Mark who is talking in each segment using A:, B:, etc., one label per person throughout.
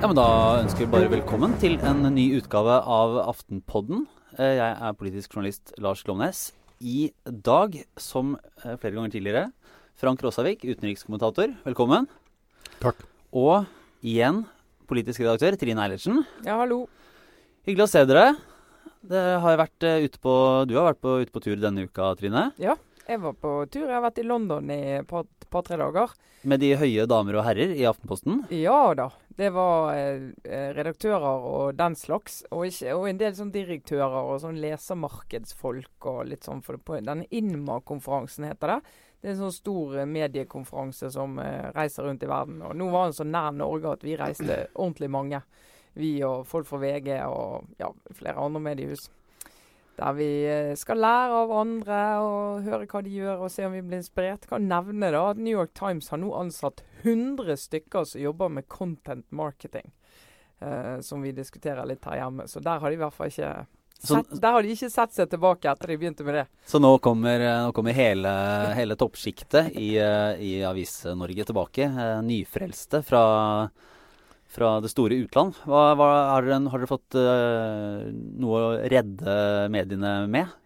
A: Ja, men Da ønsker vi bare velkommen til en ny utgave av Aftenpodden. Eh, Jeg er politisk journalist Lars Glomnes. I dag, som eh, flere ganger tidligere, Frank Råsavik, utenrikskommentator. Velkommen.
B: Takk.
A: Og igjen politisk redaktør Trine Eilertsen.
C: Ja, hallo.
A: Hyggelig å se dere. Det har vært eh, ute på, du har vært på, ute på tur denne uka, Trine.
C: Ja, Jeg var på tur. Jeg har vært i London i et par- par-tre dager.
A: Med de høye damer og herrer i Aftenposten.
C: Ja da. Det var eh, eh, redaktører og den slags. Og, ikke, og en del sånn direktører og sånn lesermarkedsfolk og litt sånn. For det, denne INMA-konferansen heter det. Det er en sånn stor eh, mediekonferanse som eh, reiser rundt i verden. Og nå var den så nær Norge at vi reiste ordentlig mange. Vi og folk fra VG og ja, flere andre mediehus. Der vi eh, skal lære av andre og høre hva de gjør og se om vi blir inspirert. Kan nevne da at New York Times har nå ansatt 100 stykker som jobber med content marketing. eh, som vi diskuterer litt her hjemme. Så der har de i hvert fall ikke
A: Så-
C: sett, Der har de ikke sett seg tilbake etter de begynte med det.
A: Så nå kommer, eh, nå kommer hele, hele toppsjiktet i, i Avis-Norge tilbake. Nyfrelste fra, fra det store utland. Hva, hva, har, dere, har dere fått uh, noe å redde mediene med?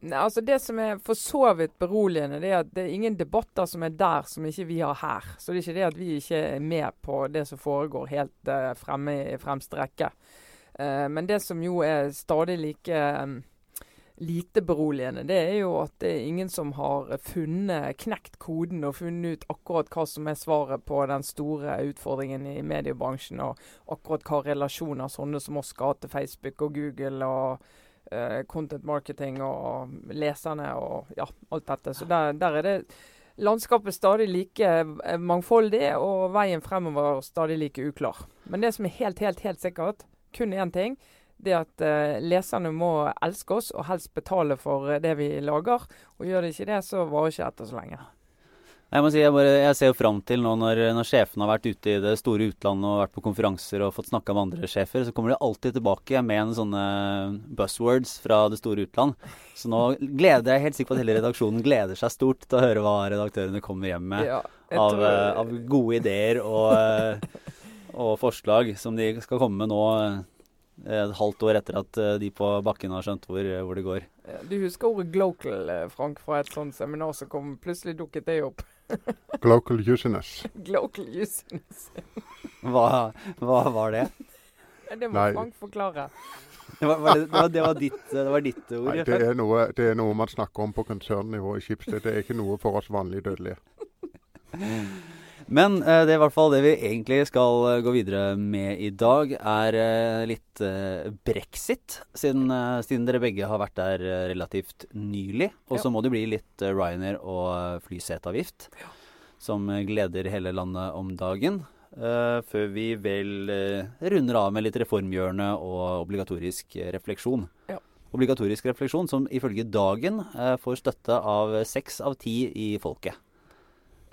C: Nei, altså Det som er for så vidt beroligende, det er at det er ingen debatter som er der som ikke vi har her. Så det er ikke det at vi ikke er med på det som foregår helt uh, fremme i fremste rekke. Uh, men det som jo er stadig like eh, lite beroligende, det er jo at det er ingen som har funnet, knekt koden og funnet ut akkurat hva som er svaret på den store utfordringen i mediebransjen, og akkurat hva relasjoner sånne som oss skal ha til Facebook og Google og uh, content marketing og leserne og ja, alt dette. Så der, der er det landskapet stadig like eh, mangfoldig, og veien fremover stadig like uklar. Men det som er helt, helt, helt sikkert, kun én ting, det at eh, leserne må elske oss og helst betale for eh, det vi lager. Og gjør de ikke det, så varer ikke dette så lenge.
A: Jeg må si, jeg, bare, jeg ser jo fram til nå når, når sjefene har vært ute i det store utlandet og vært på konferanser og fått snakka med andre sjefer, så kommer de alltid tilbake med en sånne buzzwords fra det store utland. Så nå gleder jeg helt sikkert på at hele redaksjonen gleder seg stort til å høre hva redaktørene kommer hjem med
C: Ja,
A: av,
C: tror-
A: eh, av gode ideer og, eh, og forslag som de skal komme med nå et halvt år etter at eh, de på bakken har skjønt hvor, hvor det går.
C: Du husker ordet 'glocal', eh, Frank, fra et sånt seminar som kom? Plutselig dukket det opp.
B: Glocal usiness.
C: Glocal usiness.
A: Hva, hva var det?
C: Det må
B: Nei.
C: Frank forklare.
A: Det var, var det, det, var, det, var ditt, det var ditt ord.
B: Nei, det, er noe, det er noe man snakker om på konsernnivå i Schibsted. Det er ikke noe for oss vanlige dødelige.
A: Men eh, det er i hvert fall det vi egentlig skal eh, gå videre med i dag, er eh, litt eh, brexit. Siden, eh, siden dere begge har vært der eh, relativt nylig. Og så
C: Ja.
A: må det bli litt Ryanair og flyseteavgift. Som eh, gleder hele landet om dagen. før vi vel runder av med litt reformhjørne og obligatorisk refleksjon.
C: Ja.
A: Obligatorisk refleksjon som ifølge Dagen får støtte av seks av ti i folket.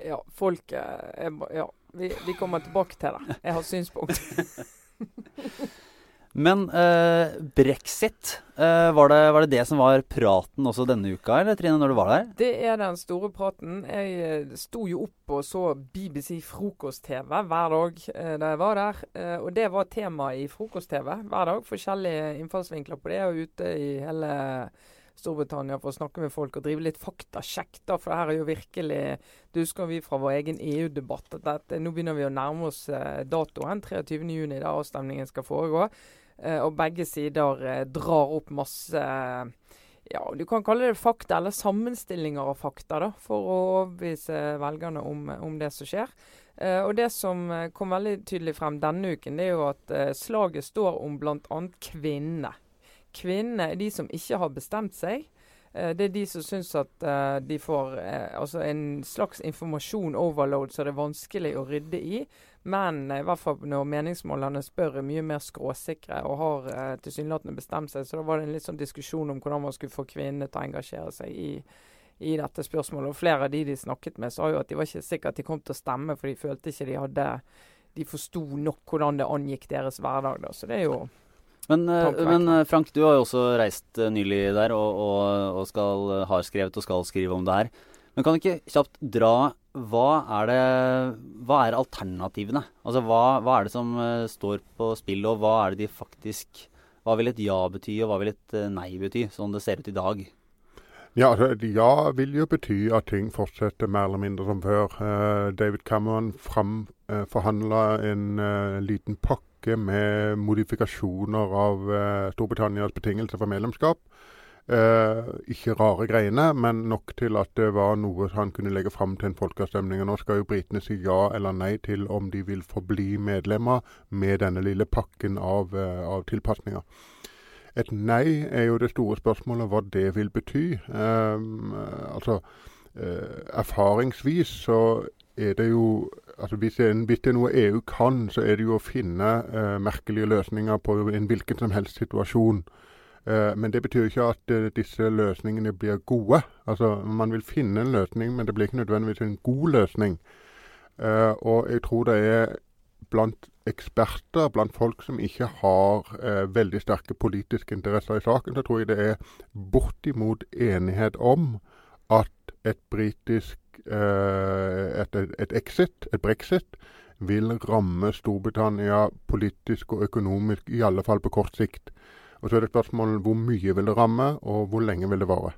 C: Ja, folk er Ja, vi, vi kommer tilbake til det. Jeg har synspunkt.
A: Men eh, brexit, eh, var, det, var det det som var praten også denne uka, eller Trine, når du var der?
C: Det er den store praten. Jeg eh, sto jo opp og så BBC frokost-TV hver dag eh, da jeg var der. Eh, og det var tema i frokost-TV hver dag. Forskjellige innfallsvinkler på det. Og ute i hele Storbritannia for å snakke med folk og drive litt faktasjekk. da, For det her er jo virkelig Du husker vi fra vår egen EU-debatt. at dette, Nå begynner vi å nærme oss eh, datoen. 23.6, da avstemningen skal foregå. Eh, og begge sider eh, drar opp masse ja, du kan kalle det fakta, eller sammenstillinger av fakta, da, for å overbevise velgerne om, om det som skjer. Eh, og Det som kom veldig tydelig frem denne uken, det er jo at eh, slaget står om bl.a. kvinnene. Kvinnene er de som ikke har bestemt seg. Eh, det er de som syns at uh, de får uh, altså en slags informasjon overload så det er vanskelig å rydde i. Men uh, i hvert fall når meningsmålerne spør, er mye mer skråsikre og har uh, tilsynelatende bestemt seg. Så da var det en litt sånn diskusjon om hvordan man skulle få kvinnene til å engasjere seg i, i dette spørsmålet. Og flere av de de snakket med, sa jo at de var ikke sikre at de kom til å stemme, for de følte ikke de hadde De forsto nok hvordan det angikk deres hverdag. da, Så det er jo
A: Men, eh, men eh, Frank, du har jo også reist eh, nylig der og, og, og skal, har skrevet og skal skrive om det her. Men kan du ikke kjapt dra hva er, det, hva er alternativene? Altså hva, hva, er det som står på spill, og hva er det de faktisk Hva vil et ja bety, og hva vil et nei bety, sånn det ser ut i dag?
B: Ja, altså, et ja vil jo bety at ting fortsetter mer eller mindre som før. David Cameron framforhandla en liten pakke med modifikasjoner av Storbritannias betingelser for medlemskap. Eh, ikke rare greiene, men nok til at det var noe han kunne legge fram til en folkeavstemning. Nå skal jo britene si ja eller nei til om de vil forbli medlemmer med denne lille pakken av, eh, av tilpasninger. Et nei er jo det store spørsmålet hva det vil bety. Eh, altså, uh, Erfaringsvis så er det jo altså hvis er, hvis det, er, noe EU kan, så er det jo å finne uh, merkelige løsninger på en hvilken som helst situasjon. Eh, men det betyr ikke at eh, disse løsningene blir gode. Altså, Man vil finne en løsning, men det blir ikke nødvendigvis en god løsning. Eh, og jeg tror det er blant eksperter, blant folk som ikke har veldig sterke politiske interesser i saken, så tror jeg det er bortimot enighet om at et britisk et, et exit, et brexit, vil ramme Storbritannia politisk og økonomisk, i alle fall på kort sikt. Og Så er det spørsmålet hvor mye vil det ramme, og hvor lenge vil det vare.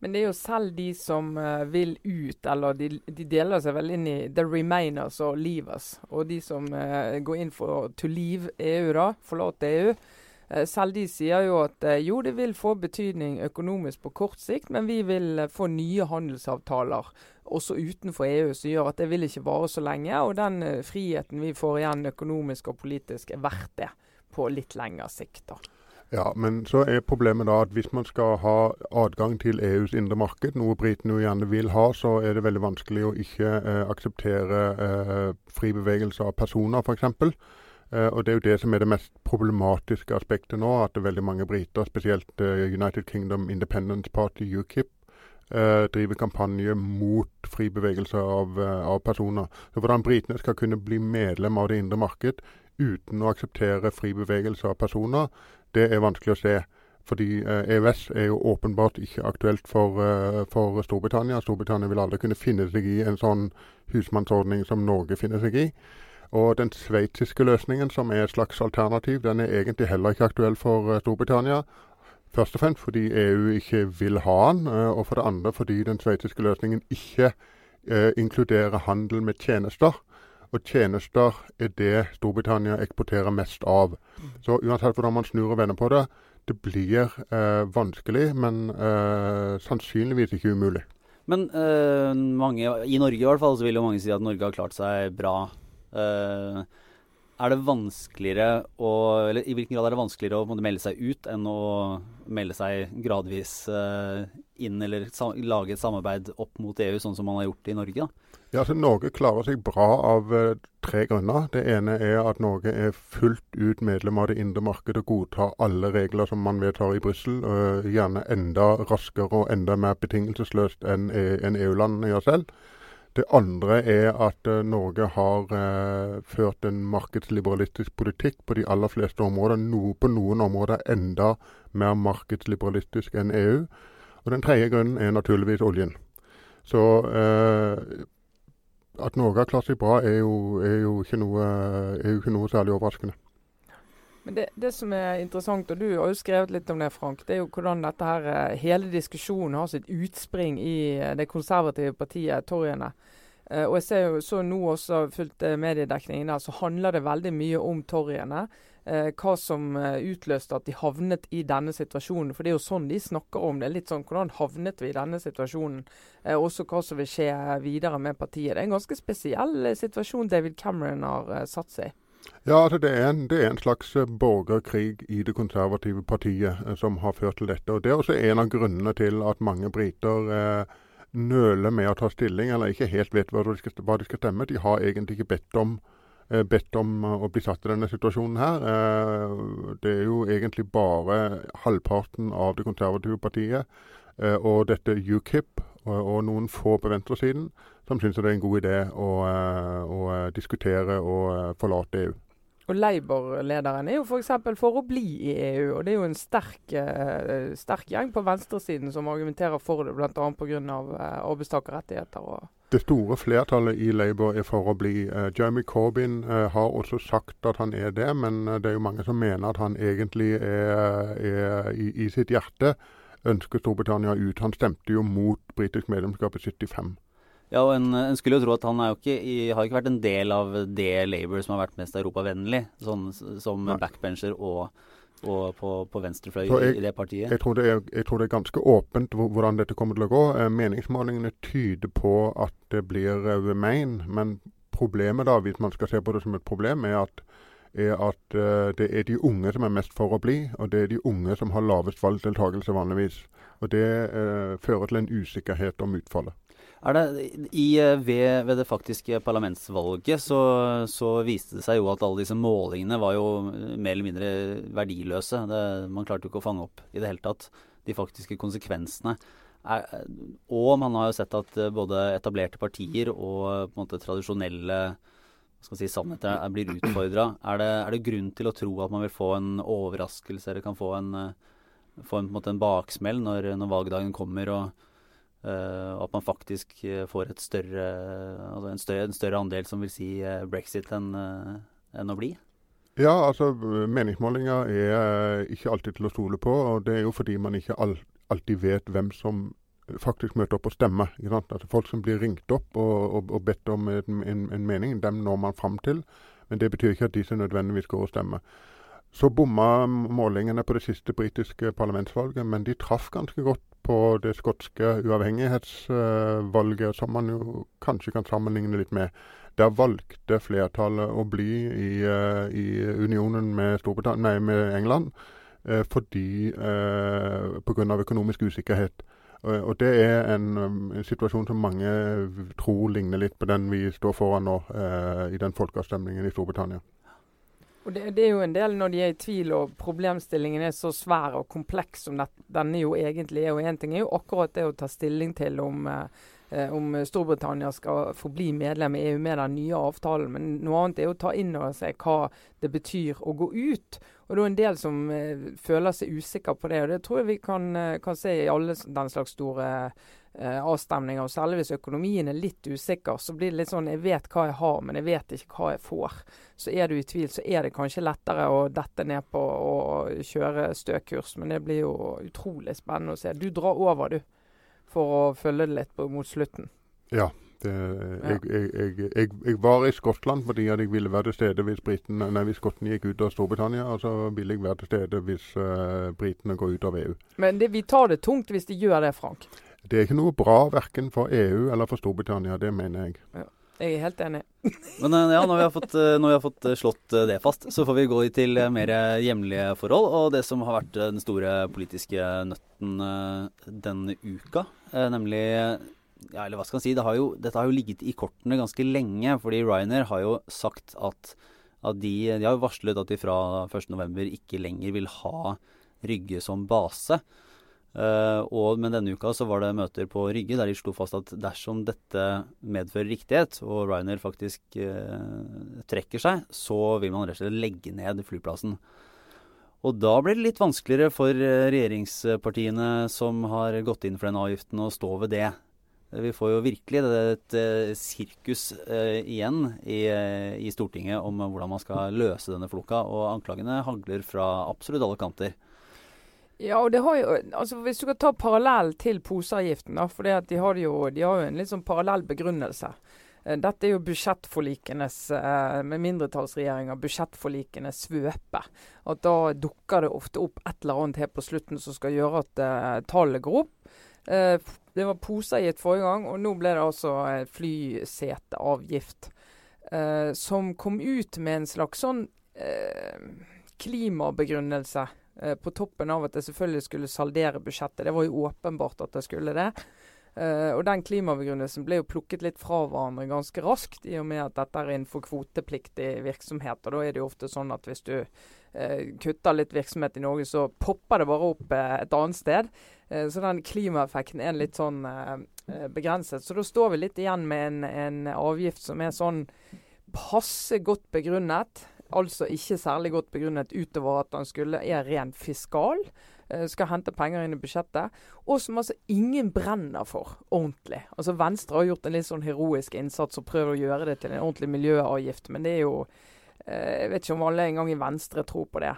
C: Men det er jo selv de som uh, vil ut, eller de, de, deler seg vel inn i the remainers og leavers. Og de som uh, går inn for to leave EU, da, forlate EU. Uh, selv de sier jo at jo, det vil få betydning økonomisk på kort sikt, men vi vil få nye handelsavtaler også utenfor EU som gjør at det vil ikke vare så lenge. Og den friheten vi får igjen økonomisk og politisk, er verdt det på litt lengre sikt. da.
B: Ja, men så er problemet da at hvis man skal ha adgang til EUs indre marked, noe britene jo gjerne vil ha, så er det veldig vanskelig å ikke eh, akseptere eh, fri bevegelse av personer, f.eks. Eh, og Det er jo det som er det mest problematiske aspektet nå, at veldig mange briter, spesielt eh, United Kingdom Independence Party, UKIP, eh, driver kampanje mot fri bevegelse av, av personer. Så Hvordan britene skal kunne bli medlem av det indre marked uten å akseptere fri bevegelse av personer, det er vanskelig å se. Fordi EØS er jo åpenbart ikke aktuelt for, for, Storbritannia. Storbritannia vil aldri kunne finne seg i en sånn husmannsordning som Norge finner seg i. Og den sveitsiske løsningen, som er et slags alternativ, den er egentlig heller ikke aktuell for uh, Storbritannia. Først og fremst fordi EU ikke vil ha den, uh, og for det andre fordi den sveitsiske løsningen ikke eh, inkluderer handel med tjenester og tjenester er det Storbritannia eksporterer mest av. Så uansett hvordan man snur og vender på det, det blir eh, vanskelig, men eh, sannsynligvis ikke umulig.
A: Men eh, mange, i Norge i hvert fall, så vil jo mange si at Norge har klart seg bra. Eh, er det vanskeligere å, eller I hvilken grad er det vanskeligere å melde seg ut enn å melde seg gradvis eh, inn eller lage et samarbeid opp mot EU, sånn som man har gjort i Norge? da?
B: Ja, altså Norge klarer seg bra av uh, tre grunner. Det ene er at Norge er fullt ut medlem av det indre markedet og godtar alle regler som man vedtar i Brussel. Uh, gjerne enda raskere og enda mer betingelsesløst enn en EU-landene gjør selv. Det andre er at uh, Norge har ført en markedsliberalistisk politikk på de aller fleste områder. No, på noen områder enda mer markedsliberalistisk enn EU. Og Den tredje grunnen er naturligvis oljen. Så at Norge har klart seg bra, er jo, er jo, noe, er jo ikke noe særlig overraskende.
C: Men det, det, som er interessant, og du har jo skrevet litt om det, Frank, det er jo hvordan dette her, eh, hele diskusjonen har sitt utspring i eh, det konservative partiet, torgene. Uh, og jeg ser jo så nå også fulgt mediedekningen der, så handler det veldig mye om torgene eh, hva som eh, utløste at de havnet i denne situasjonen. For det er jo sånn de snakker om det. litt sånn, Hvordan havnet vi i denne situasjonen? Eh, også hva som vil skje videre med partiet. Det er en ganske spesiell eh, situasjon David Cameron har eh, satt seg i.
B: Ja, altså det er, en, det er, en, slags eh, borgerkrig i det konservative partiet som har ført til dette. og Det er også en av grunnene til at mange briter eh, nøler med å ta stilling, eller ikke helt vet hva de skal, hva de skal stemme. De har egentlig ikke bedt om Eh, bedt om eh, å bli satt i denne situasjonen her. Eh, det er jo egentlig bare halvparten av det konservative partiet og dette UKIP og noen få på venstresiden som syns det er en god idé å, å diskutere og forlate EU.
C: Og Labour-lederen er jo f.eks. For, for å bli i EU. Og det er jo en sterk, sterk gjeng på venstresiden som argumenterer for det, bl.a. pga. Arbeidstakerrettigheter. og
B: det store flertallet i Labour er for å bli. Jeremy Corbyn har også sagt at han er det, men det er jo mange som mener at han egentlig er, er i, i, sitt hjerte ønsker Storbritannia ut. Han stemte jo mot britisk medlemskap i 75.
A: Ja, og en, en, skulle jo tro at han ikke har ikke vært en del av det Labour som har vært mest europavennlig, sånn, som Nei. backbencher og, og på, på venstrefløy i det partiet.
B: Jeg tror det, er, jeg tror det er ganske åpent hvordan dette kommer til å gå. Eh, meningsmålingene tyder på at det blir Remain, men problemet da, hvis man skal se på det som et problem, er at, er at uh, det er de unge som er mest for å bli, og det er de unge som har lavest valgdeltakelse vanligvis. Og Det uh, fører til en usikkerhet om utfallet.
A: Det, i, eh, ved, ved, det faktiske parlamentsvalget så, så, viste det seg jo at alle disse målingene var jo mer eller mindre verdiløse. Det, man klarte jo ikke å fange opp i det hele tatt de faktiske konsekvensene. Er, og man har jo sett at eh, både etablerte partier og på en måte tradisjonelle skal si, sannheter er, blir utfordra. Er, er, det grunn til å tro at man vil få en overraskelse eller kan få en, eh, få en, en, en baksmell når, når valgdagen kommer? og Uh, at man faktisk uh, får større, altså en, større, en, større, andel som vil si brexit enn en å bli?
B: Ja, altså meningsmålinger er ikke alltid til å stole på. og Det er jo fordi man ikke alltid vet hvem som faktisk møter opp og stemmer. Altså, folk som blir ringt opp og, og, og bedt om en, en, en, mening, dem når man fram til. Men det betyr ikke at de som nødvendigvis går og stemmer. Så bomma målingene på det siste britiske parlamentsvalget, men de traff ganske godt på det skotske uavhengighetsvalget, som man jo kanskje kan sammenligne litt med. Der valgte flertallet å bli i, uh, i unionen med, nei, med England uh, fordi eh, pga. økonomisk usikkerhet. Uh, og Det er en, um, en, situasjon som mange tror ligner litt på den vi står foran nå eh, i den folkeavstemningen i Storbritannia.
C: Og det, det, er jo en del når de er i tvil og problemstillingen er så svær og kompleks som det, denne jo egentlig er. Og én ting er jo akkurat det å ta stilling til om, eh, om Storbritannia skal få bli medlem i EU med den nye avtalen. Men noe annet er å ta inn over seg hva det betyr å gå ut. Og det er en del som eh, føler seg usikker på det. Og det tror jeg vi kan, eh, kan se i alle den slags store eh, avstemninger. Og særlig hvis økonomien er litt usikker, så blir det litt sånn jeg vet hva jeg har, men jeg vet ikke hva jeg får. Så er du i tvil, så er det kanskje lettere å dette ned på å kjøre støkurs. Men det blir jo utrolig spennende å se. Du drar over, du, for å følge det litt på, mot slutten.
B: Ja. Det, jeg, jeg, jeg, jeg, var i Skottland fordi jeg ville være til stede hvis, britene, nei, hvis skottene gikk ut av Storbritannia. Og så ville jeg være til stede hvis uh, britene går ut av EU.
C: Men det, vi tar det tungt hvis de gjør det, Frank?
B: Det er ikke noe bra verken for EU eller for Storbritannia, det mener jeg.
C: Ja. Jeg er helt enig.
A: Men eh, ja, når vi, fått, eh, når vi, har fått, slått det fast, så får vi gå til mer hjemlige forhold. Og det som har vært den store politiske nøtten denne uka, nemlig ja, eller hva skal man si, det har jo, Dette har jo ligget i kortene ganske lenge. fordi Ryanair har jo sagt at, at de, de har varslet at de fra 1.11 ikke lenger vil ha Rygge som base. Uh, og, men denne uka så var det møter på Rygge der de slo fast at dersom dette medfører riktighet, og Ryanair faktisk uh, trekker seg, så vil man rett og slett legge ned flyplassen. Og da blir det litt vanskeligere for uh, regjeringspartiene som har gått inn for den avgiften, å stå ved det. Vi får jo virkelig et sirkus igjen i, i Stortinget om hvordan man skal løse denne floka, og anklagene hagler fra absolutt alle kanter.
C: Ja, og det har jo, altså Hvis du kan ta parallell til poseavgiften, da, for de har, jo, de har jo en litt sånn parallell begrunnelse. Eh, dette er jo budsjettforlikenes, eh, med mindretallsregjeringer, budsjettforlikenes svøpe. At da dukker det ofte opp et eller annet helt på slutten som skal gjøre at tallet går opp. Det var poseavgift forrige gang, og nå ble det altså flyseteavgift. Eh, som kom ut med en slags sånn klimabegrunnelse. Eh, på toppen av at det selvfølgelig skulle saldere budsjettet. Det var jo åpenbart at det skulle det. Uh, og den klimabegrunnelsen ble jo plukket litt fra hverandre ganske raskt, i og med at dette er innenfor kvotepliktig virksomhet. Og da er det jo ofte sånn at hvis du uh, kutter litt virksomhet i Norge, så popper det bare opp uh, et annet sted. så den klimaeffekten er litt sånn begrenset. Så da står vi litt igjen med en, en avgift som er sånn passe godt begrunnet. altså ikke særlig godt begrunnet utover at den skulle er rent fiskal. Eh, skal hente penger inn i budsjettet. Og som altså ingen brenner for ordentlig. Altså Venstre har gjort en litt sånn heroisk innsats og prøvd å gjøre det til en ordentlig miljøavgift. Men det er jo eh, Jeg vet ikke om alle engang i Venstre tror på det.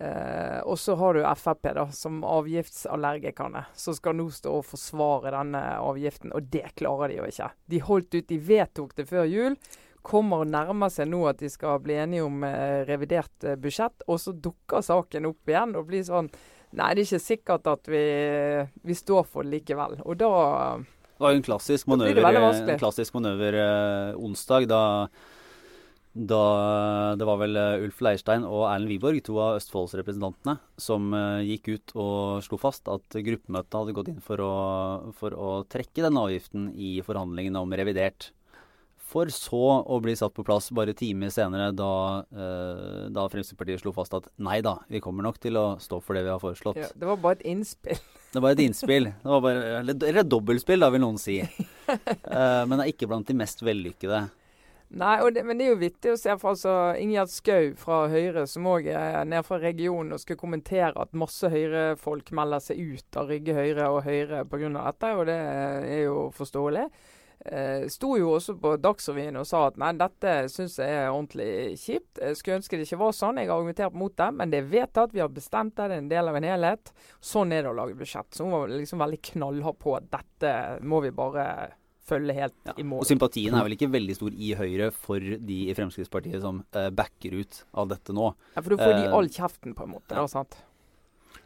C: Eh, og så har du Frp da, som avgiftsallergikerne, som skal nå stå og forsvare denne avgiften. Og det klarer de jo ikke. De holdt ut, de vedtok det før jul. Kommer og nærmer seg nå at de skal bli enige om eh, revidert eh, budsjett. Og så dukker saken opp igjen og blir sånn Nei, det er ikke sikkert at vi, vi står for det likevel. Og da
A: Det var jo en klassisk manøver, en klassisk manøver eh, onsdag. da da det var vel eh, Ulf Leirstein og Erlend Wiborg, to av Østfoldsrepresentantene, som uh, gikk ut og slo fast at gruppemøtet hadde gått inn for å, for å trekke denne avgiften i forhandlingene om revidert. For så å bli satt på plass bare timer senere, da, uh, da Fremskrittspartiet slo fast at nei da, vi kommer nok til å stå for det vi har foreslått. Ja,
C: det var bare et innspill.
A: Det var et innspill. Det var bare, eller et dobbeltspill, da, vil noen si. Uh, men det er ikke blant de mest vellykkede.
C: Nei, det, men det er jo vittig å se for altså, Ingjerd Skau fra Høyre, som òg er nede fra regionen og skal kommentere at masse Høyre-folk melder seg ut av Rygge Høyre og Høyre pga. dette, og det er jo forståelig. Eh, sto jo også på Dagsrevyen og sa at nei, dette syns jeg er ordentlig kjipt. Jeg skulle ønske det ikke var sånn. Jeg har argumentert mot det, men det er vedtatt. Vi har bestemt det. Det er en del av en helhet. Sånn er det å lage budsjett. Så hun var liksom veldig knallhard på at dette må vi bare følge helt ja. i mål.
A: Og Sympatien er vel ikke veldig stor i Høyre for de i Fremskrittspartiet som eh, backer ut av dette nå.
C: Ja, For da får de eh, all kjeften, på en måte. Ja. sant?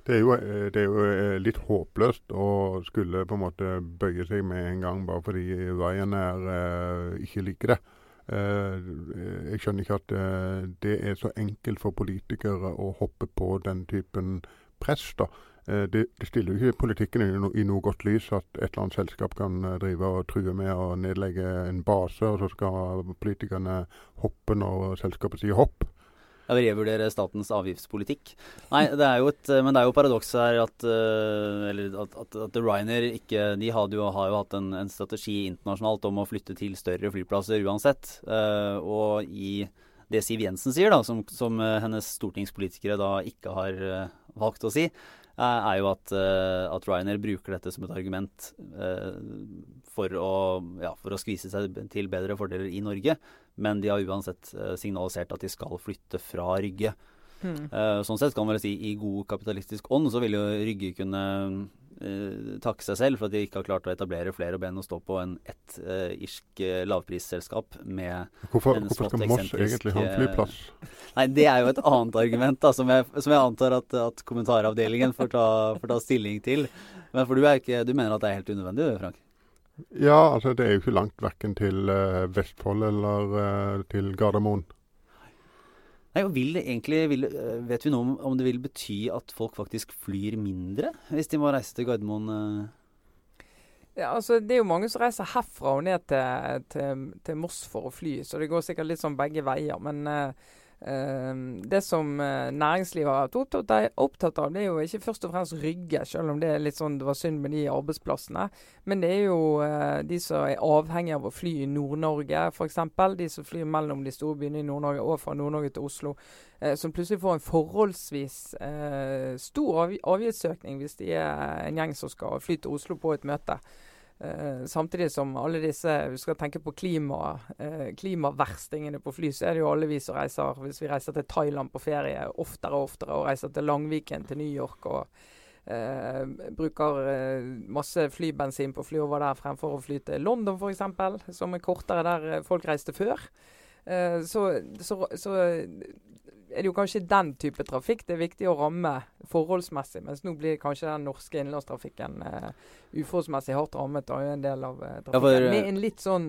B: Det er, jo, eh, det er, jo, litt håpløst å skulle på en måte bøye seg med en gang bare fordi Ryanair eh, ikke liker det. Eh, jeg skjønner ikke at eh, det er så enkelt for politikere å hoppe på den typen press. da. Eh, det, det, stiller jo ikke politikken i, no, i, noe godt lys at et eller annet selskap kan drive og true med å nedlegge en base, og så skal politikerne hoppe når selskapet sier hopp.
A: Revurderer statens avgiftspolitikk. Nei, det er jo et, men det er jo paradokset her at, eller at, at, at Ryanair ikke De jo, har jo hatt en, en, strategi internasjonalt om å flytte til større flyplasser uansett. Uh, og i det Siv Jensen sier, da, som, som hennes stortingspolitikere da ikke har valgt å si, er jo at, eh, at, Ryanair bruker dette som et argument eh, for å, ja, for å skvise seg til bedre fordeler i Norge. Men de har uansett eh, signalisert at de skal flytte fra Rygge. Mm. sånn sett kan man vel si i god kapitalistisk ånd så vil jo Rygge kunne uh, takke seg selv for at de ikke har klart å etablere flere ben å stå på enn ett uh, irsk uh, lavprisselskap med
B: Hvorfor, hvorfor skal Moss egentlig ha en flyplass?
A: Nei, Det er jo et annet argument da, som, jeg, som jeg antar at, at kommentaravdelingen får ta, får ta, stilling til. Men for du, ikke, du mener at det er helt unødvendig, Frank?
B: Ja, altså det er jo ikke langt verken til Vestfold eller til Gardermoen.
A: Nei, og vil det egentlig, vil, eh, Vet vi noe om, om det vil bety at folk faktisk flyr mindre hvis de må reise til Gardermoen? Eh?
C: Ja, altså Det er jo mange som reiser herfra og ned til, til, til Moss for å fly, så det går sikkert litt sånn begge veier. Men uh, det som eh, næringslivet har vært opptatt av, det er jo ikke først og fremst Rygge, selv om det er litt sånn det var synd med de arbeidsplassene. Men det er jo eh, de som er avhengig av å fly i Nord-Norge, f.eks. De som flyr mellom de store byene i Nord-Norge og fra Nord-Norge til Oslo. Eh, som plutselig får en forholdsvis stor avgiftsøkning hvis de er en gjeng som skal fly til Oslo på et møte. Uh, samtidig som alle disse Vi skal tenke på klima, uh, klimaverstingene på fly, så er det jo alle vi som reiser Hvis vi reiser til Thailand på ferie oftere og oftere, og reiser til Langviken til New York og uh, bruker masse flybensin på å fly over der fremfor å fly til London f.eks., som er kortere der folk reiste før. så, så, så er det jo kanskje den type trafikk det er viktig å ramme forholdsmessig. Mens nå blir kanskje den norske innenlandstrafikken uh, uforholdsmessig hardt rammet av en del av uh, trafikken. Ja, for, med en litt sånn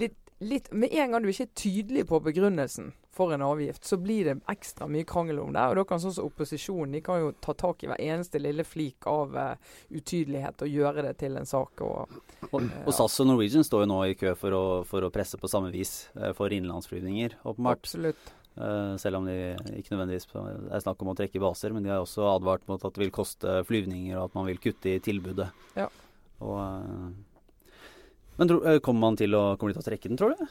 C: litt, litt, Med en gang du ikke er tydelig på begrunnelsen for en avgift, så blir det ekstra mye krangel om det. Og da kan sånn som opposisjonen de kan jo ta tak i hver eneste lille flik av uh, utydelighet og gjøre det til en sak. Og,
A: og, og SAS og Norwegian står jo nå i kø for å, for å presse på samme vis for innenlandsflyvninger, åpenbart.
C: Absolutt.
A: Uh, selv om de ikke nødvendigvis er snakk om å trekke baser. Men de har også advart mot at det vil koste flyvninger, og at man vil kutte i tilbudet.
C: Ja.
A: Og, uh, men uh, kommer man til å, kommer de til å trekke den, tror du?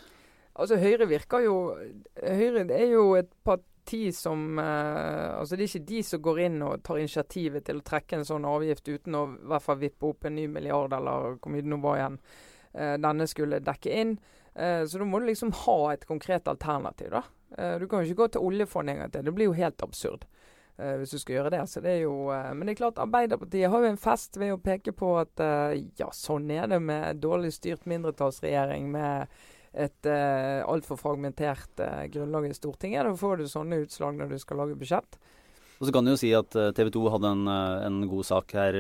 C: Altså Høyre virker jo Høyre er jo et parti som eh, Altså Det er ikke de som går inn og tar initiativet til å trekke en sånn avgift uten å i hvert fall vippe opp en ny milliard, eller hvor mye det nå var igjen eh, denne skulle dekke inn. Eh, så da må du liksom ha et konkret alternativ. da. Du kan jo ikke gå til oljefondet en gang til. Det blir jo helt absurd. Uh, hvis du skal gjøre det. Det jo, uh, men det er klart Arbeiderpartiet har jo en fest ved å peke på at ja, sånn er det med dårlig styrt mindretallsregjering med et uh, altfor fragmentert grunnlag i Stortinget. Da får du sånne utslag når du skal lage budsjett.
A: Og så kan du jo si at TV 2 hadde en, en god sak her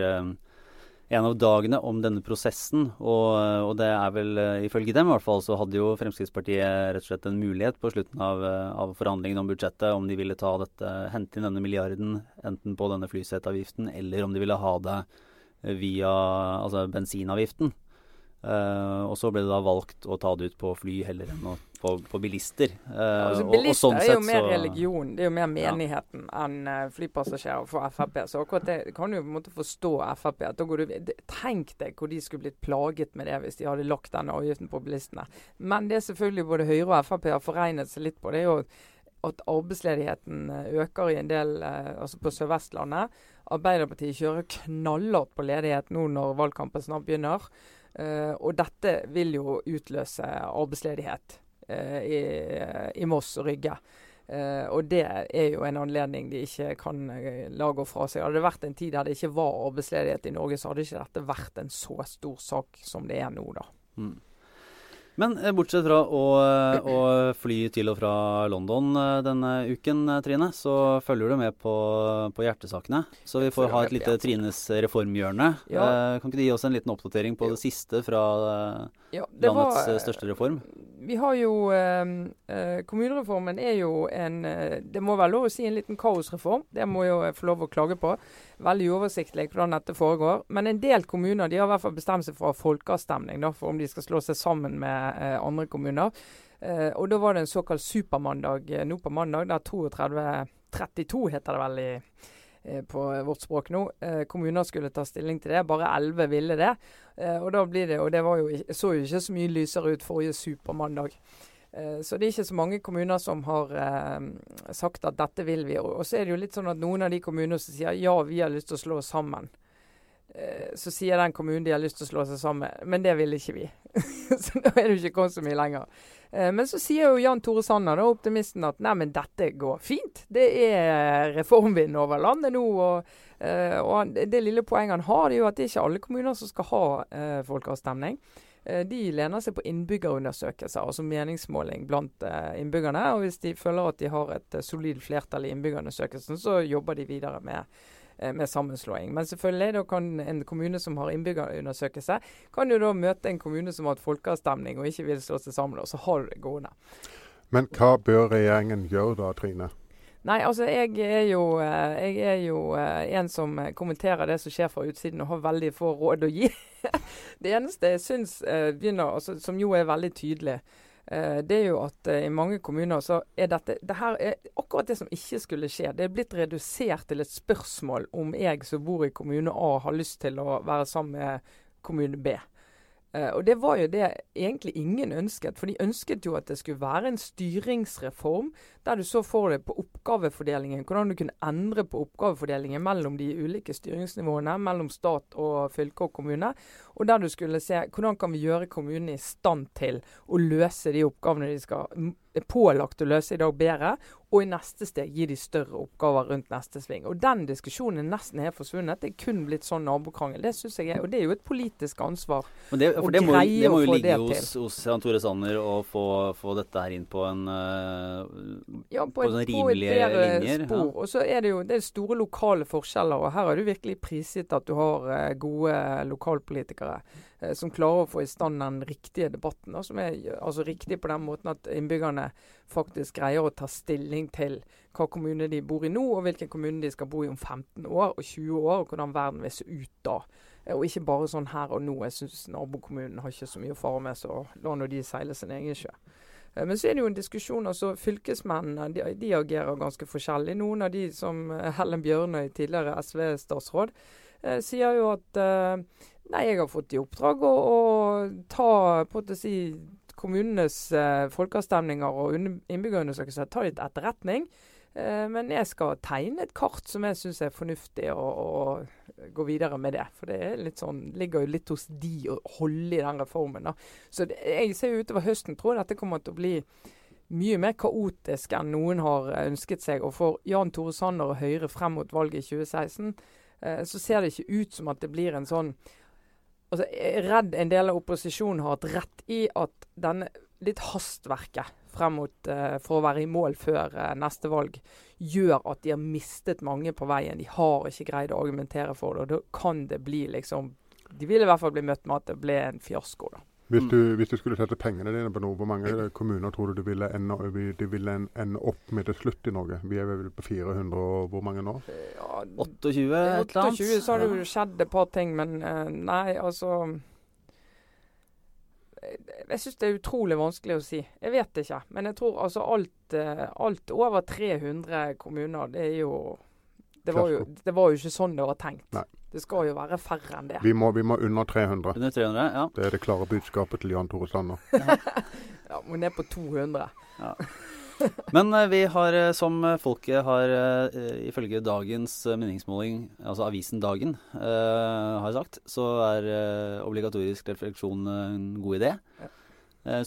A: en av dagene om denne prosessen. Og, og, det er vel eh, ifølge dem i hvert fall, så hadde jo Fremskrittspartiet rett og slett en mulighet på slutten av, eh, av forhandlingene om budsjettet om de ville ta dette, hente inn denne milliarden enten på denne flyseteavgiften eller om de ville ha det via altså bensinavgiften. Uh, og så ble det da valgt å ta det ut på fly heller enn å, på, på, bilister.
C: Uh, altså, bilister og, og sånn er jo mer religion, det er jo mer menigheten ja. enn uh, flypassasjerer for Frp. Så akkurat det kan du på en måte forstå Frp. du, Tenk deg hvor de skulle blitt plaget med det hvis de hadde lagt denne avgiften på bilistene. Men det er selvfølgelig både Høyre og Frp har foregnet seg litt på, det er jo at arbeidsledigheten øker i en del, altså på Sør-Vestlandet. Arbeiderpartiet kjører knallhardt på ledighet nå når valgkampen snart begynner. Uh, og dette vil jo utløse arbeidsledighet i, i, Moss og Rygge. Uh, og det er jo en anledning de ikke kan la gå fra seg. Hadde det vært en tid der det ikke var arbeidsledighet i Norge, så hadde ikke dette vært en så stor sak som det er nå, da. Mm.
A: Men eh, bortsett fra å, eh, å, fly til og fra London eh, denne uken, Trine, så følger du med på, på hjertesakene. Så vi får ha et lite Trines reformhjørne. Ja. kan ikke du gi oss en liten oppdatering på det siste fra ja, det landets var, største reform?
C: Vi har jo eh, Kommunereformen er jo en Det må være lov å si en liten kaosreform. Det må jo få lov å klage på veldig uoversiktlig hvordan dette foregår. Men en del kommuner de har i hvert fall bestemt seg for å ha folkeavstemning for om de skal slå seg sammen med eh, andre kommuner. Eh, og Da var det en såkalt supermandag eh, nå på mandag, der 32 heter det vel i, eh, på vårt språk nå. Eh, kommuner skulle ta stilling til det. Bare 11 ville det. Eh, og da blir det, og det jo, så jo ikke så mye lysere ut forrige supermandag. Eh, så det er ikke så mange kommuner som har eh, sagt at dette vil vi. Og så er det jo litt sånn at noen av de kommunene som sier ja, vi har lyst til å slå oss sammen. Eh, så sier den kommunen de har lyst til å slå seg sammen, men det vil ikke vi. så da er jo ikke kommet så mye lenger. Eh, men så sier jo Jan Tore Sanner, da, optimisten, at nei, men dette går fint. Det er reformvind over landet nå. Og, eh, og det lille poenget han har, det er jo at det er ikke alle kommuner som skal ha eh, folkeavstemning. Eh, de lener seg på innbyggerundersøkelser, altså meningsmåling blant eh, innbyggerne. og Hvis de føler at de har et eh, solid flertall i innbyggerundersøkelsen, så jobber de videre med, med sammenslåing. Men selvfølgelig da kan en kommune som har innbyggerundersøkelse, kan jo da møte en kommune som har hatt folkeavstemning og ikke vil slå seg sammen, og så har det gående.
B: Men hva bør regjeringen gjøre da, Trine?
C: Nei, altså jeg er jo, jeg er jo en som kommenterer det som skjer fra utsiden, og har veldig få råd å gi. det eneste jeg syns begynner, altså, som jo er veldig tydelig, det er jo at i mange kommuner så er dette det her er akkurat det som ikke skulle skje. Det er blitt redusert til et spørsmål om jeg som bor i kommune A har lyst til å være sammen med kommune B. Uh, og det var jo det egentlig ingen ønsket. For de ønsket jo at det skulle være en styringsreform der du så for deg på oppgavefordelingen, hvordan du kunne endre på oppgavefordelingen mellom de ulike styringsnivåene, mellom stat og fylke og kommune. Og der du skulle se hvordan kan vi gjøre kommunene i stand til å løse de oppgavene de skal er pålagt å løse i dag bedre, og i neste steg gi de større oppgaver rundt neste sving. Og Den diskusjonen er nesten helt forsvunnet. Det er kun blitt sånn nabokrangel. Det synes jeg er, og det er jo et politisk ansvar
A: det, å det må, greie det må jo ligge hos, hos Jan Tore Sanner å få, få, dette her inn på en uh,
C: ja, på, på sånn rimelige linjer. Spor. Ja. Og så er det jo det er store lokale forskjeller, og her har du virkelig prisgitt at du har uh, gode lokalpolitikere. Eh, som klarer å få i stand den riktige debatten. som er altså riktig på den måten at innbyggerne faktisk greier å ta stilling til hva kommune de bor i nå, og hvilken kommune de skal bo i om 15 år og 20 år, og hvordan verden vil se ut da. Eh, og ikke bare sånn her og nå. Jeg syns nabokommunen har ikke så mye å fare med, så la nå de seile sin egen sjø. Eh, men så er det jo en diskusjon. altså Fylkesmennene de, de agerer ganske forskjellig. Noen av de som Helen Bjørnøy, tidligere SV-statsråd, eh, sier jo at eh, Nei, jeg har fått i oppdrag å, å ta på å si, kommunenes uh, folkeavstemninger og innbyggerundersøkelser ta litt etterretning. Men jeg skal tegne et kart som jeg syns er fornuftig, å gå videre med det. For det sånn, ligger jo litt hos de å holde i den reformen. da. Så det, jeg ser jo utover høsten tror dette kommer til å bli mye mer kaotisk enn noen har ønsket seg. Og for Jan Tore Sanner og Høyre frem mot valget i 2016, eh, så ser det ikke ut som at det blir en sånn altså, Jeg er redd en del av opposisjonen har hatt rett i at denne litt hastverket frem mot uh, for å være i mål før uh, neste valg, gjør at de har mistet mange på veien. De har ikke greid å argumentere for det. og Da kan det bli liksom De vil i hvert fall bli møtt med at det ble en fiasko. da.
B: Hvis du, hvis du, skulle sette pengene dine på noe, hvor mange kommuner tror du de ville ende, de ville ende opp med til slutt i Norge? Vi er vel på 400 og hvor mange nå?
A: Ja, 28 et eller annet.
C: 28 så har det jo skjedd et par ting, men uh, nei, altså Jeg syns det er utrolig vanskelig å si. Jeg vet ikke. Men jeg tror altså alt, uh, alt over 300 kommuner, det er jo det var, jo, det var jo ikke sånn det var tenkt.
B: Nei.
C: Det skal jo være færre enn det.
B: Vi må, vi må under 300.
A: Under 300, ja.
B: Det er det klare budskapet til Jan Tore Sanner.
C: ja, må ned på 200.
A: Ja. Men uh, vi har, uh, som folket har, ifølge dagens meningsmåling, altså avisen Dagen, har sagt, så er obligatorisk refleksjon en god idé. Ja.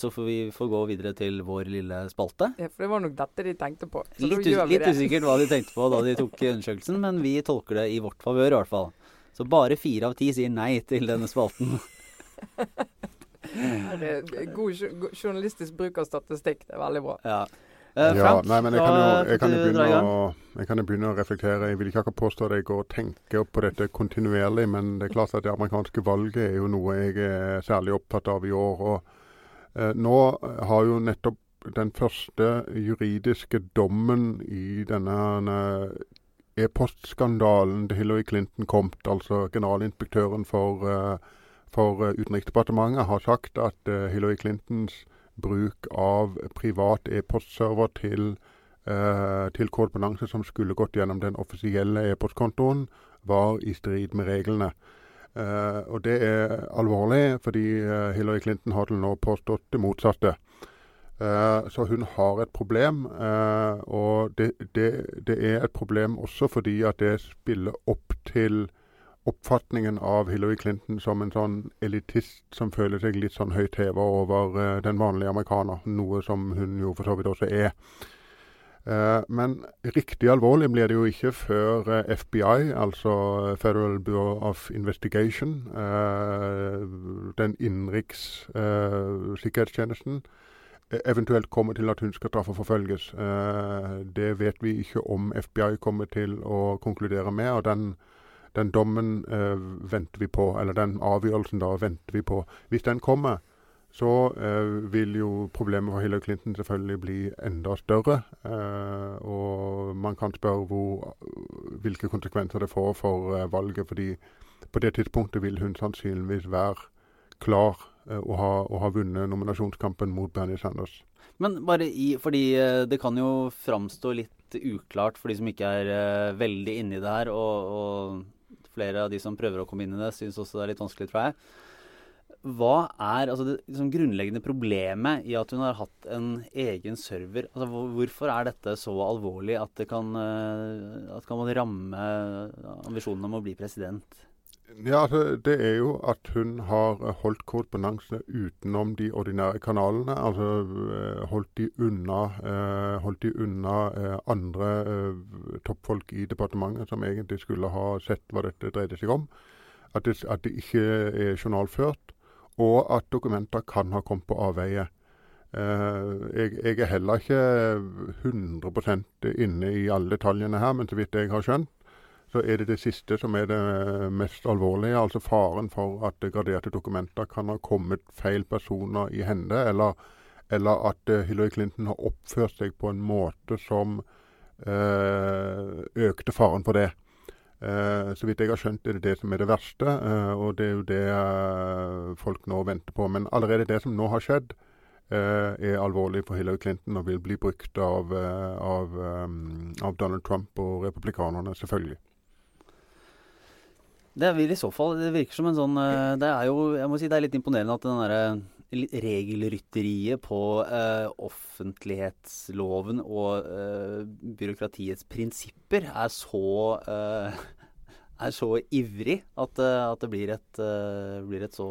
A: Så får vi få gå videre til vår lille spalte.
C: Ja, For det var nok dette de tenkte på.
A: Så litt, us litt usikkert hva de tenkte på da de tok undersøkelsen, men vi tolker det i vårt favør i hvert fall. Så bare fire av ti sier nei til denne spalten.
C: god journalistisk bruk av statistikk. Det er veldig bra.
A: Ja.
B: Uh, ja, nei, men jeg kan, jo, jeg, kan begynne å, jeg kan jo begynne å reflektere. Jeg vil ikke akkurat påstå at jeg går og tenker på dette kontinuerlig, men det er klart at det amerikanske valget er jo noe jeg er særlig opptatt av i år. og uh, Nå har jo nettopp den første juridiske dommen i denne e-postskandalen til Hillary Clinton kommet. Altså generalinspektøren for, uh, for uh, Utenriksdepartementet har sagt at uh, Hillary Clintons bruk av privat e-postserver til, til korrespondanse som skulle gått gjennom den offisielle e-postkontoen, var i strid med reglene. og det er alvorlig, fordi Hillary Clinton har til nå påstått det motsatte. Uh, så hun har et problem. Uh, og det, det, det, er et problem også fordi at det spiller opp til oppfatningen av Hillary Clinton som en sånn elitist som føler seg litt sånn høyt heva over uh, den vanlige amerikaner. Noe som hun jo for så vidt også er. men riktig alvorlig blir det jo ikke før FBI, altså Federal Bureau of Investigation, den innenriks sikkerhetstjenesten, eventuelt kommer til at hun skal straffeforfølges. Eh, det vet vi ikke om FBI kommer til å konkludere med. og den, den dommen eh, venter vi på, eller den avgjørelsen da venter vi på. Hvis den kommer, så eh, vil jo problemet for Hillary Clinton selvfølgelig bli enda større. Og man kan spørre hvor, hvilke konsekvenser det får for valget. fordi på det tidspunktet vil hun sannsynligvis være klar Eh, å ha, å ha, vunnet nominasjonskampen mot Bernie Sanders.
A: Men bare i Fordi eh, det kan jo framstå litt uklart for de som ikke er uh, veldig inni det her, og, og, flere av de som prøver å komme inn i det, syns også det er litt vanskelig, tror jeg. Hva er altså det liksom, grunnleggende problemet i at hun har hatt en egen server? Altså, hvorfor er dette så alvorlig at det kan, at kan ramme ambisjonen om å bli president?
B: Ja, altså, Det er jo at hun har eh, holdt korrespondansene utenom de ordinære kanalene. Altså eh, holdt de unna, eh, holdt de unna andre toppfolk i departementet som egentlig skulle ha sett hva dette dreide seg om. At det, at det ikke er journalført. Og at dokumenter kan ha kommet på avveie. Jeg, jeg, er heller ikke 100% inne i alle detaljene her, men så vidt jeg har skjønt, så er det det siste som er det mest alvorlige. Altså faren for at graderte dokumenter kan ha kommet feil personer i hende, eller, eller at eh, Hillary Clinton har oppført seg på en måte som øh, økte faren for det. Uh, så vidt jeg har skjønt, er det det som er det verste, uh, og det er jo det folk nå venter på. Men allerede det som nå har skjedd, er alvorlig for Hillary Clinton og vil bli brukt av, av, av Donald Trump og republikanerne, selvfølgelig.
A: Det vil i så fall Det virker som en sånn eh, Det er jo Jeg må si det er litt imponerende at den derre regelrytteriet på uh, offentlighetsloven og uh, byråkratiets prinsipper er så uh, er så ivrig at, at det blir et, blir et, så,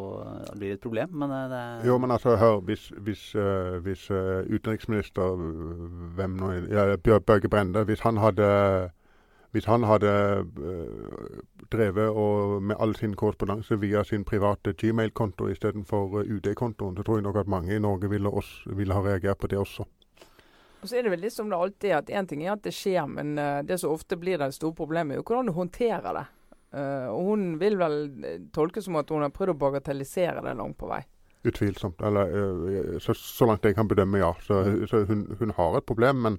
A: blir et problem. Men det
B: Jo, men altså, hør. Hvis, hvis, hvis utenriksminister hvem nå, ja, Børge Brende Hvis han hadde hvis han hadde øh, drevet og, med all sin korrespondanse via sin private Gmail-konto istedenfor øh, UD-kontoen, så tror jeg nok at mange i Norge ville, også, ville, ha reagert på det også.
C: Og så er det vel litt som det alltid er, at Én ting er at det skjer, men uh, det som ofte blir det store problemet, er jo hvordan du håndterer det. Og Hun vil vel tolkes som at hun har prøvd å bagatellisere det langt på vei.
B: Utvilsomt. Eller så, så, langt jeg kan bedømme, ja. Så, så hun, hun, har et problem, men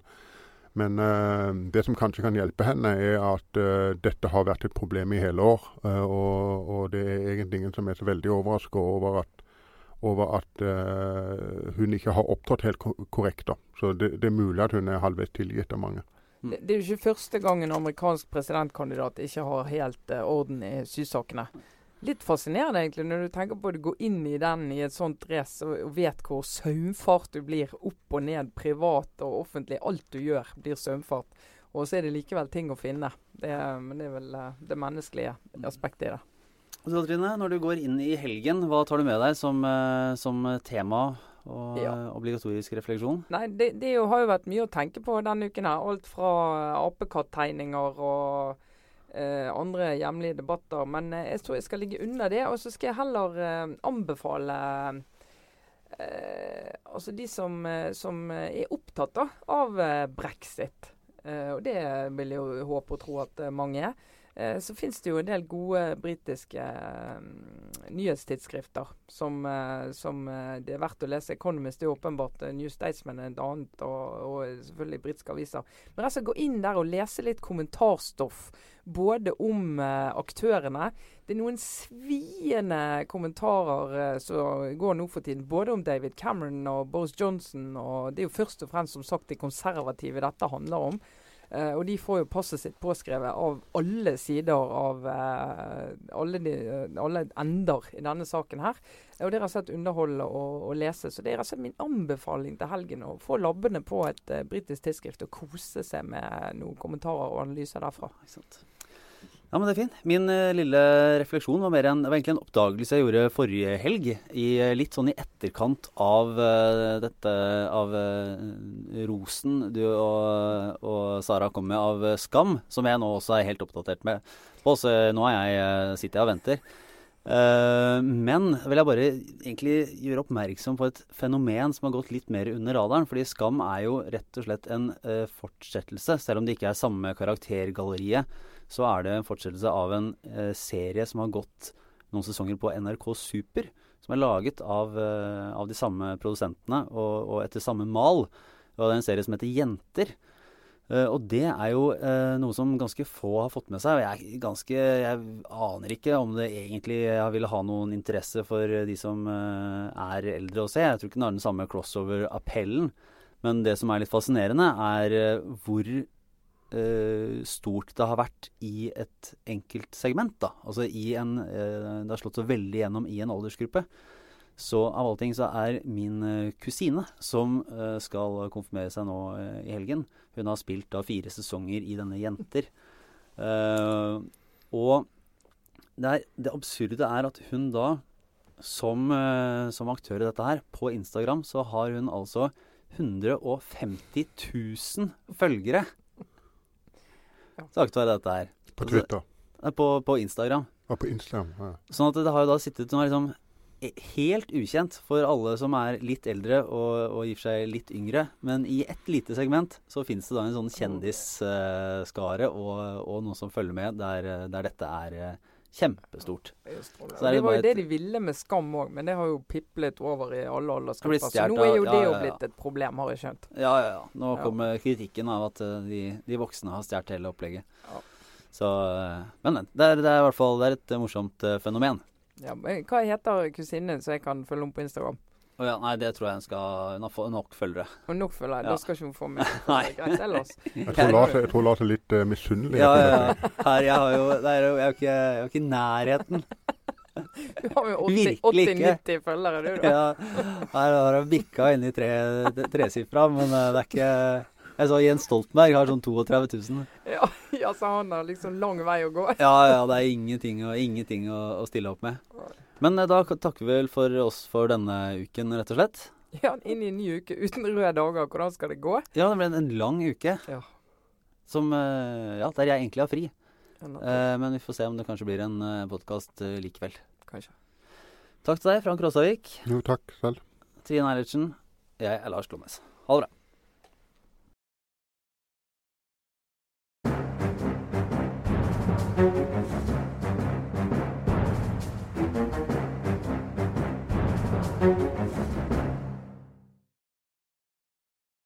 B: men uh, det som kanskje kan hjelpe henne, er at uh, dette har vært et problem i hele år. Uh, og, og, det er egentlig ingen som er så veldig overraska over at, over at hun ikke har opptrådt helt korrekt. Da. Så det, det, er mulig at hun er halvveis tilgitt av mange.
C: Det, det, er jo ikke første gang en amerikansk presidentkandidat ikke har helt orden i sysakene. Litt fascinerende egentlig når du tenker på å gå inn i den i et sånt race og, og, vet hvor saumfart du blir opp og ned, privat og offentlig. Alt du gjør blir saumfart. Og så er det likevel ting å finne. Det, men det er vel uh, det menneskelige aspektet i det.
A: Så, Trine, når du går inn i helgen, hva tar du med deg som, uh, som tema og ja. obligatorisk refleksjon?
C: Nei, det, det, har jo vært mye å tenke på denne uken. her. Alt fra apekatt-tegninger og eh, andre hjemlige debatter. Men eh, jeg tror jeg skal ligge under det. Og så skal jeg heller eh, anbefale eh, altså de som, eh, som, er opptatt av brexit. og det vil jeg jo håpe og tro at mange er. Eh, så finnes det jo en del gode britiske eh, nyhetstidsskrifter som, eh, som, det er verdt å lese. Economist er åpenbart New Statesman er et annet, og, og selvfølgelig britiske aviser. Men altså gå inn der og lese litt kommentarstoff. Både om aktørene. Det er noen sviende kommentarer som går nå for tiden. Både om David Cameron og Boris Johnson. Og det er jo først og fremst som sagt de konservative dette handler om. Uh, og de får jo passet sitt påskrevet av alle sider av uh, alle, de, uh, alle, ender i denne saken her. Og det er rett og slett underholdende å, lese. Så det er rett og slett min anbefaling til helgen å få labbene på et uh, britisk tidsskrift og kose seg med noen kommentarer og analyser derfra. Ikke sant.
A: Ja, men det er fint. Min uh, lille refleksjon var, en, var egentlig en oppdagelse jeg gjorde forrige helg. I, uh, litt sånn i etterkant av uh, dette av rosen du og, og, Sara kom med av Skam, som jeg nå også er helt oppdatert med. Også, nå er jeg, sitter jeg og venter. men vil jeg bare egentlig gjøre oppmerksom på et fenomen som har gått litt mer under radaren. fordi Skam er jo rett og slett en fortsettelse, selv om det ikke er samme karaktergalleriet så er det en fortsettelse av en eh, serie som har gått noen sesonger på NRK Super. Som er laget av, eh, av de samme produsentene og, og, etter samme mal. Og det er en serie som heter Jenter. Uh, og det er jo uh, noe som ganske få har fått med seg. Og jeg, jeg aner ikke om det egentlig ville ha noen interesse for de som uh, er eldre å se. Jeg tror ikke den har den samme crossover-appellen. Men det som er litt fascinerende, er hvor Uh, stort det har vært i et enkelt segment. da, altså i en, uh, Det har slått så veldig gjennom i en aldersgruppe. Så av alle ting så er min uh, kusine, som skal konfirmere seg nå i helgen Hun har spilt da fire sesonger i denne Jenter. og det, er, det, absurde er at hun da, som, som aktør i dette her, på Instagram så har hun altså 150 000 følgere. Sagt være dette her.
B: På Twitter?
A: På, på Instagram.
B: Ja, på Instagram, ja.
A: Sånn at det har jo da sittet som er liksom helt ukjent for alle som er litt eldre og, og gir seg litt yngre. Men i ett lite segment så finnes det da en sånn kjendisskare uh, og, og, noen som følger med, der, der dette er uh, kjempestort.
C: Det, det, var jo det de ville med Skam òg, men det har jo piplet over i alle aldersgrupper. Så nå er jo det jo ja, blitt et problem, har jeg skjønt.
A: Ja, ja, ja. Nå kommer kritikken av at uh, de, de, voksne har stjålet hele opplegget. Så, uh, men det er, det er, i hvert fall det er et uh, morsomt fenomen.
C: Ja, men Hva heter kusinen, så jeg kan følge om på Instagram?
A: Oh ja, nei, det tror jeg hun skal Hun har nok følgere.
C: Og nok følgere, ja. Da skal ikke hun få meg. Greit, ellers.
B: Jeg tror Lars, jeg tror Lars er litt uh, misunnelig.
A: Ja, ja, ja. Her, jeg har jo, er jo, jeg er jo ikke, jeg er ikke i nærheten
C: Du har jo
A: Virkelig ikke.
C: 80-90 følgere, du, da.
A: Ja, her har jeg bikka inn i tre, tresifra, men eh, det er ikke Jeg sa Jens Stoltenberg har sånn 32 000.
C: Ja, ja, så han har liksom lang vei å gå.
A: Ja, ja, det er ingenting, og, ingenting å, å stille opp med. Men eh, da takker vi vel for oss for denne uken, rett og slett.
C: Ja, inn i en ny uke uten røde dager. Hvordan skal det gå?
A: Ja, det ble en, en lang uke.
C: Ja.
A: Som eh, Ja, der jeg egentlig har fri. Eh, men vi får se om det kanskje blir en uh, podkast likevel.
C: Kanskje.
A: Takk til deg, Frank Råsavik.
B: Jo, takk selv.
A: Trine Eilertsen. Jeg er Lars Klommes. Ha det bra.